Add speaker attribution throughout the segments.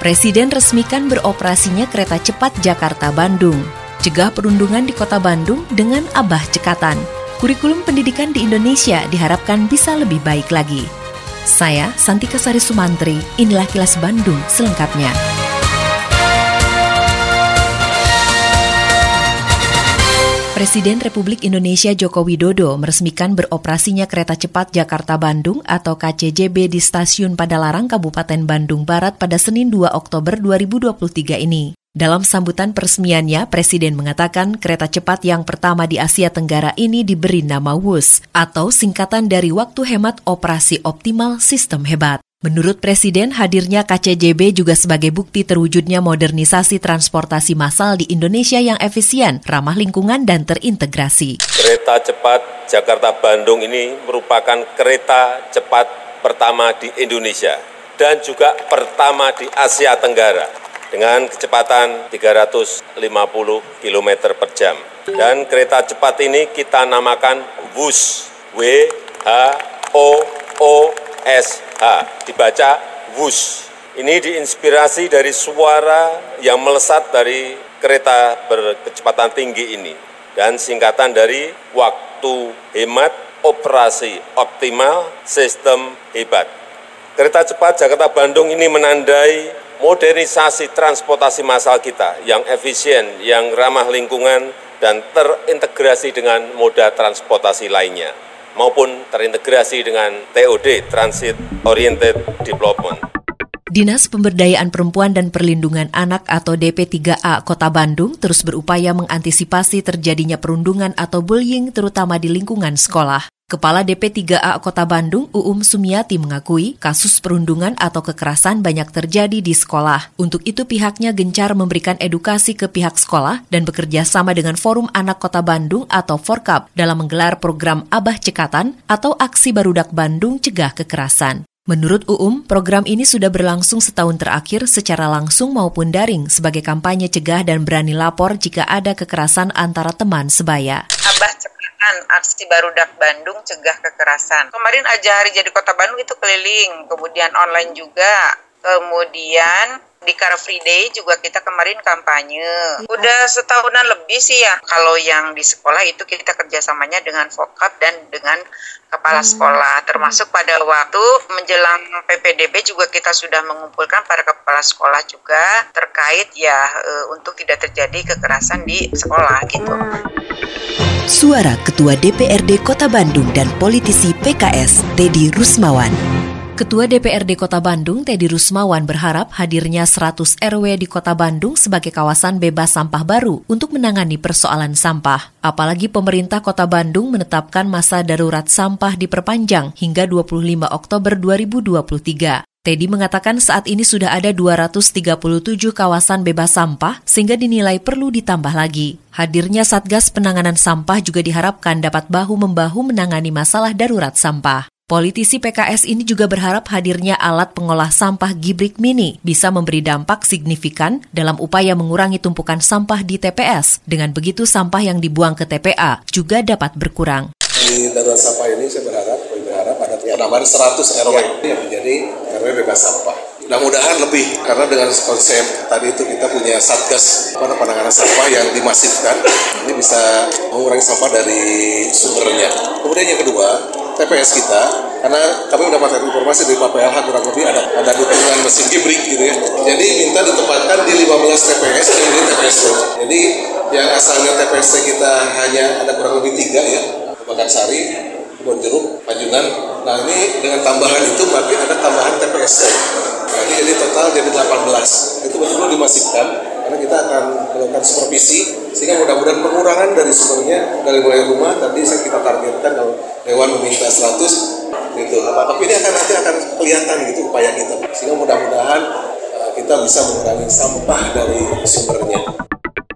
Speaker 1: Presiden resmikan beroperasinya kereta cepat Jakarta-Bandung. Cegah perundungan di kota Bandung dengan Abah Cekatan. Kurikulum pendidikan di Indonesia diharapkan bisa lebih baik lagi. Saya, Santika Sari Sumantri, inilah kilas Bandung selengkapnya. Presiden Republik Indonesia Joko Widodo meresmikan beroperasinya kereta cepat Jakarta-Bandung atau KCJB di Stasiun Padalarang, Kabupaten Bandung Barat pada Senin 2 Oktober 2023 ini. Dalam sambutan peresmiannya, Presiden mengatakan kereta cepat yang pertama di Asia Tenggara ini diberi nama WUS atau singkatan dari Waktu Hemat Operasi Optimal Sistem Hebat. Menurut Presiden, hadirnya KCJB juga sebagai bukti terwujudnya modernisasi transportasi massal di Indonesia yang efisien, ramah lingkungan, dan terintegrasi.
Speaker 2: Kereta cepat Jakarta-Bandung ini merupakan kereta cepat pertama di Indonesia dan juga pertama di Asia Tenggara dengan kecepatan 350 km per jam. Dan kereta cepat ini kita namakan WUS, W H O O SH, dibaca WUS. Ini diinspirasi dari suara yang melesat dari kereta berkecepatan tinggi ini dan singkatan dari waktu hemat operasi optimal sistem hebat. Kereta cepat Jakarta-Bandung ini menandai modernisasi transportasi massal kita yang efisien, yang ramah lingkungan, dan terintegrasi dengan moda transportasi lainnya maupun terintegrasi dengan TOD (Transit Oriented Development).
Speaker 1: Dinas Pemberdayaan Perempuan dan Perlindungan Anak atau DP3A Kota Bandung terus berupaya mengantisipasi terjadinya perundungan atau bullying terutama di lingkungan sekolah. Kepala DP3A Kota Bandung, Uum Sumiati mengakui kasus perundungan atau kekerasan banyak terjadi di sekolah. Untuk itu pihaknya gencar memberikan edukasi ke pihak sekolah dan bekerja sama dengan Forum Anak Kota Bandung atau Forkap dalam menggelar program Abah Cekatan atau Aksi Barudak Bandung Cegah Kekerasan. Menurut UUM, program ini sudah berlangsung setahun terakhir secara langsung maupun daring sebagai kampanye cegah dan berani lapor jika ada kekerasan antara teman sebaya.
Speaker 3: Abah Cekatan, aksi Barudak Bandung cegah kekerasan. Kemarin aja hari jadi kota Bandung itu keliling, kemudian online juga, kemudian di Car Free Day juga kita kemarin kampanye. Udah setahunan lebih sih ya. Kalau yang di sekolah itu kita kerjasamanya dengan Vokap dan dengan kepala sekolah. Termasuk pada waktu menjelang PPDB juga kita sudah mengumpulkan para kepala sekolah juga terkait ya e, untuk tidak terjadi kekerasan di sekolah gitu.
Speaker 1: Suara Ketua DPRD Kota Bandung dan politisi PKS, Dedi Rusmawan. Ketua DPRD Kota Bandung, Teddy Rusmawan berharap hadirnya 100 RW di Kota Bandung sebagai kawasan bebas sampah baru untuk menangani persoalan sampah. Apalagi pemerintah Kota Bandung menetapkan masa darurat sampah diperpanjang hingga 25 Oktober 2023. Teddy mengatakan saat ini sudah ada 237 kawasan bebas sampah sehingga dinilai perlu ditambah lagi. Hadirnya Satgas Penanganan Sampah juga diharapkan dapat bahu-membahu menangani masalah darurat sampah. Politisi PKS ini juga berharap hadirnya alat pengolah sampah Gibrik Mini bisa memberi dampak signifikan dalam upaya mengurangi tumpukan sampah di TPS. Dengan begitu sampah yang dibuang ke TPA juga dapat berkurang.
Speaker 4: Di darurat sampah ini saya berharap, saya berharap ada penambahan 100 RW yang menjadi RW bebas sampah. Mudah-mudahan lebih karena dengan konsep tadi itu kita punya satgas penanganan sampah yang dimasifkan ini bisa mengurangi sampah dari sumbernya. Kemudian yang kedua TPS kita karena kami mendapatkan informasi dari Pak PLH kurang lebih ada ada dukungan mesin gibrik gitu ya. Jadi minta ditempatkan di 15 TPS dan di TPS Jadi yang asalnya TPS kita hanya ada kurang lebih tiga ya, Sari, Kebon Jeruk, Panjungan. Nah ini dengan tambahan itu berarti ada tambahan TPS. Nah, ini jadi total jadi 18. Itu betul-betul dimasifkan karena kita akan melakukan supervisi sehingga mudah-mudahan pengurangan dari sumbernya dari mulai rumah tadi saya kita targetkan kalau Dewan meminta 100 gitu apa tapi ini akan nanti akan kelihatan gitu upaya kita sehingga mudah-mudahan uh, kita bisa mengurangi sampah dari sumbernya.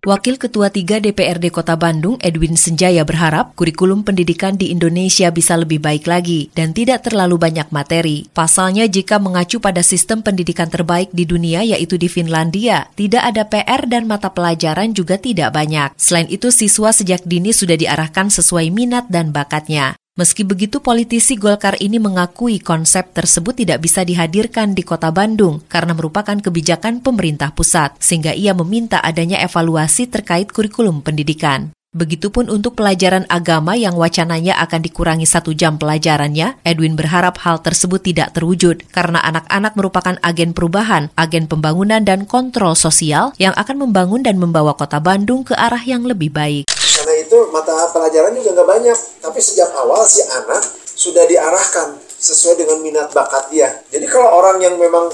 Speaker 1: Wakil Ketua 3 DPRD Kota Bandung, Edwin Senjaya berharap kurikulum pendidikan di Indonesia bisa lebih baik lagi dan tidak terlalu banyak materi. Pasalnya jika mengacu pada sistem pendidikan terbaik di dunia yaitu di Finlandia, tidak ada PR dan mata pelajaran juga tidak banyak. Selain itu, siswa sejak dini sudah diarahkan sesuai minat dan bakatnya. Meski begitu, politisi Golkar ini mengakui konsep tersebut tidak bisa dihadirkan di kota Bandung karena merupakan kebijakan pemerintah pusat, sehingga ia meminta adanya evaluasi terkait kurikulum pendidikan. Begitupun untuk pelajaran agama yang wacananya akan dikurangi satu jam pelajarannya, Edwin berharap hal tersebut tidak terwujud karena anak-anak merupakan agen perubahan, agen pembangunan dan kontrol sosial yang akan membangun dan membawa kota Bandung ke arah yang lebih baik.
Speaker 5: Karena itu mata pelajaran juga nggak banyak. Tapi sejak awal si anak sudah diarahkan sesuai dengan minat bakat dia. Jadi kalau orang yang memang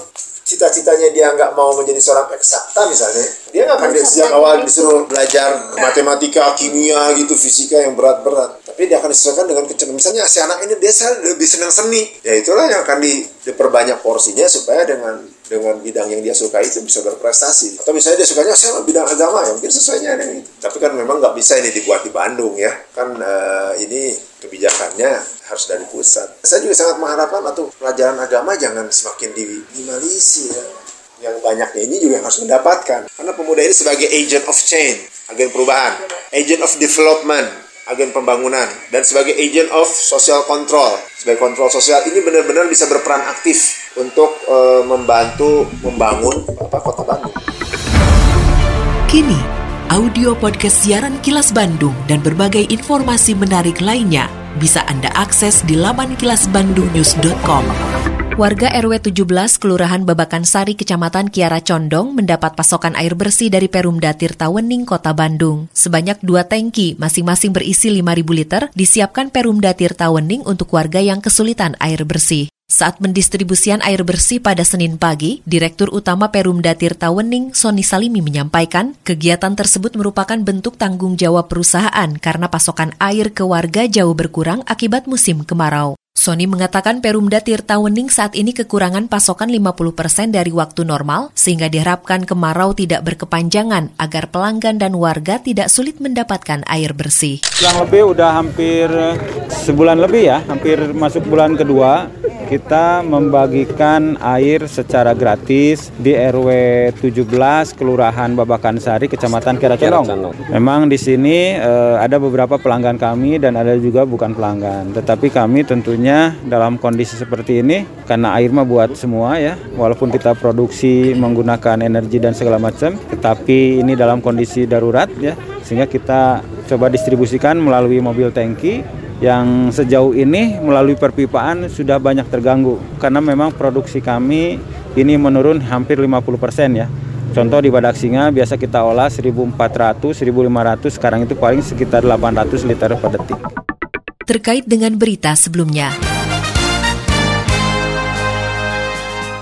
Speaker 5: cita-citanya dia nggak mau menjadi seorang eksakta misalnya, dia nggak akan sejak awal disuruh belajar matematika, kimia gitu, fisika yang berat-berat. Tapi dia akan disesuaikan dengan kecenderungan. Misalnya si anak ini dia lebih senang seni, ya itulah yang akan di, diperbanyak porsinya supaya dengan dengan bidang yang dia suka itu bisa berprestasi. Atau misalnya dia sukanya saya bidang agama ya mungkin sesuainya dengan itu. Tapi kan memang nggak bisa ini dibuat di Bandung ya. Kan uh, ini kebijakannya harus dari pusat. Saya juga sangat mengharapkan atau pelajaran agama jangan semakin diminimalisir ya. Yang banyaknya ini juga harus mendapatkan. Karena pemuda ini sebagai agent of change, agen perubahan, agent of development, agen pembangunan dan sebagai agent of social control sebagai kontrol sosial ini benar-benar bisa berperan aktif untuk uh, membantu membangun apa kota Bandung.
Speaker 1: Kini audio podcast siaran Kilas Bandung dan berbagai informasi menarik lainnya bisa Anda akses di laman kilasbandungnews.com. Warga RW 17 Kelurahan Babakan Sari Kecamatan Kiara Condong mendapat pasokan air bersih dari Perumda Tirta Wening Kota Bandung. Sebanyak dua tangki, masing-masing berisi 5.000 liter, disiapkan Perumda Tirta Wening untuk warga yang kesulitan air bersih. Saat mendistribusian air bersih pada Senin pagi, Direktur Utama Perumda Tirta Wening, Soni Salimi menyampaikan, kegiatan tersebut merupakan bentuk tanggung jawab perusahaan karena pasokan air ke warga jauh berkurang akibat musim kemarau. Sony mengatakan Perumda Tirta Wening saat ini kekurangan pasokan 50% dari waktu normal, sehingga diharapkan kemarau tidak berkepanjangan agar pelanggan dan warga tidak sulit mendapatkan air bersih.
Speaker 6: Yang lebih udah hampir sebulan lebih ya, hampir masuk bulan kedua, kita membagikan air secara gratis di RW 17 Kelurahan Babakan Sari, Kecamatan Kiracondong. Memang di sini eh, ada beberapa pelanggan kami dan ada juga bukan pelanggan. Tetapi kami tentunya dalam kondisi seperti ini karena air mah buat semua ya. Walaupun kita produksi menggunakan energi dan segala macam, tetapi ini dalam kondisi darurat ya. Sehingga kita coba distribusikan melalui mobil tangki yang sejauh ini melalui perpipaan sudah banyak terganggu karena memang produksi kami ini menurun hampir 50% ya. Contoh di Badak Singa biasa kita olah 1400, 1500, sekarang itu paling sekitar 800 liter per detik.
Speaker 1: Terkait dengan berita sebelumnya,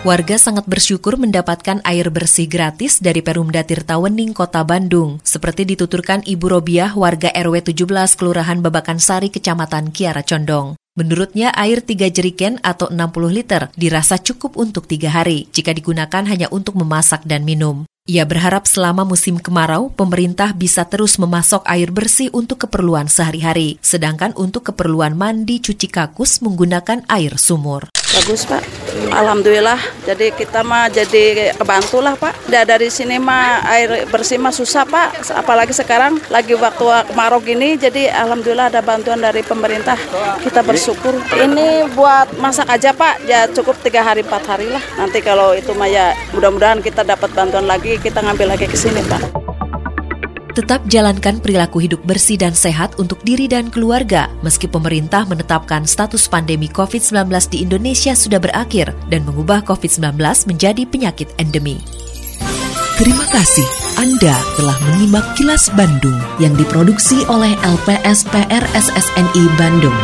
Speaker 1: Warga sangat bersyukur mendapatkan air bersih gratis dari Perumda Tirta Wening, Kota Bandung. Seperti dituturkan Ibu Robiah, warga RW 17 Kelurahan Babakan Sari, Kecamatan Kiara Condong. Menurutnya air 3 jeriken atau 60 liter dirasa cukup untuk tiga hari jika digunakan hanya untuk memasak dan minum. Ia berharap selama musim kemarau, pemerintah bisa terus memasok air bersih untuk keperluan sehari-hari, sedangkan untuk keperluan mandi cuci kakus menggunakan air sumur.
Speaker 7: Bagus Pak, Alhamdulillah. Jadi kita mah jadi kebantu lah Pak. Da, dari sini mah air bersih mah susah Pak. Apalagi sekarang lagi waktu kemarau gini. Jadi Alhamdulillah ada bantuan dari pemerintah. Kita bersyukur. Ini buat masak aja Pak. Ya cukup tiga hari empat hari lah. Nanti kalau itu mah ya mudah-mudahan kita dapat bantuan lagi. Kita ngambil lagi ke sini Pak.
Speaker 1: Tetap jalankan perilaku hidup bersih dan sehat untuk diri dan keluarga, meski pemerintah menetapkan status pandemi COVID-19 di Indonesia sudah berakhir dan mengubah COVID-19 menjadi penyakit endemi.
Speaker 8: Terima kasih Anda telah menyimak kilas Bandung yang diproduksi oleh LPSPR SSNI Bandung.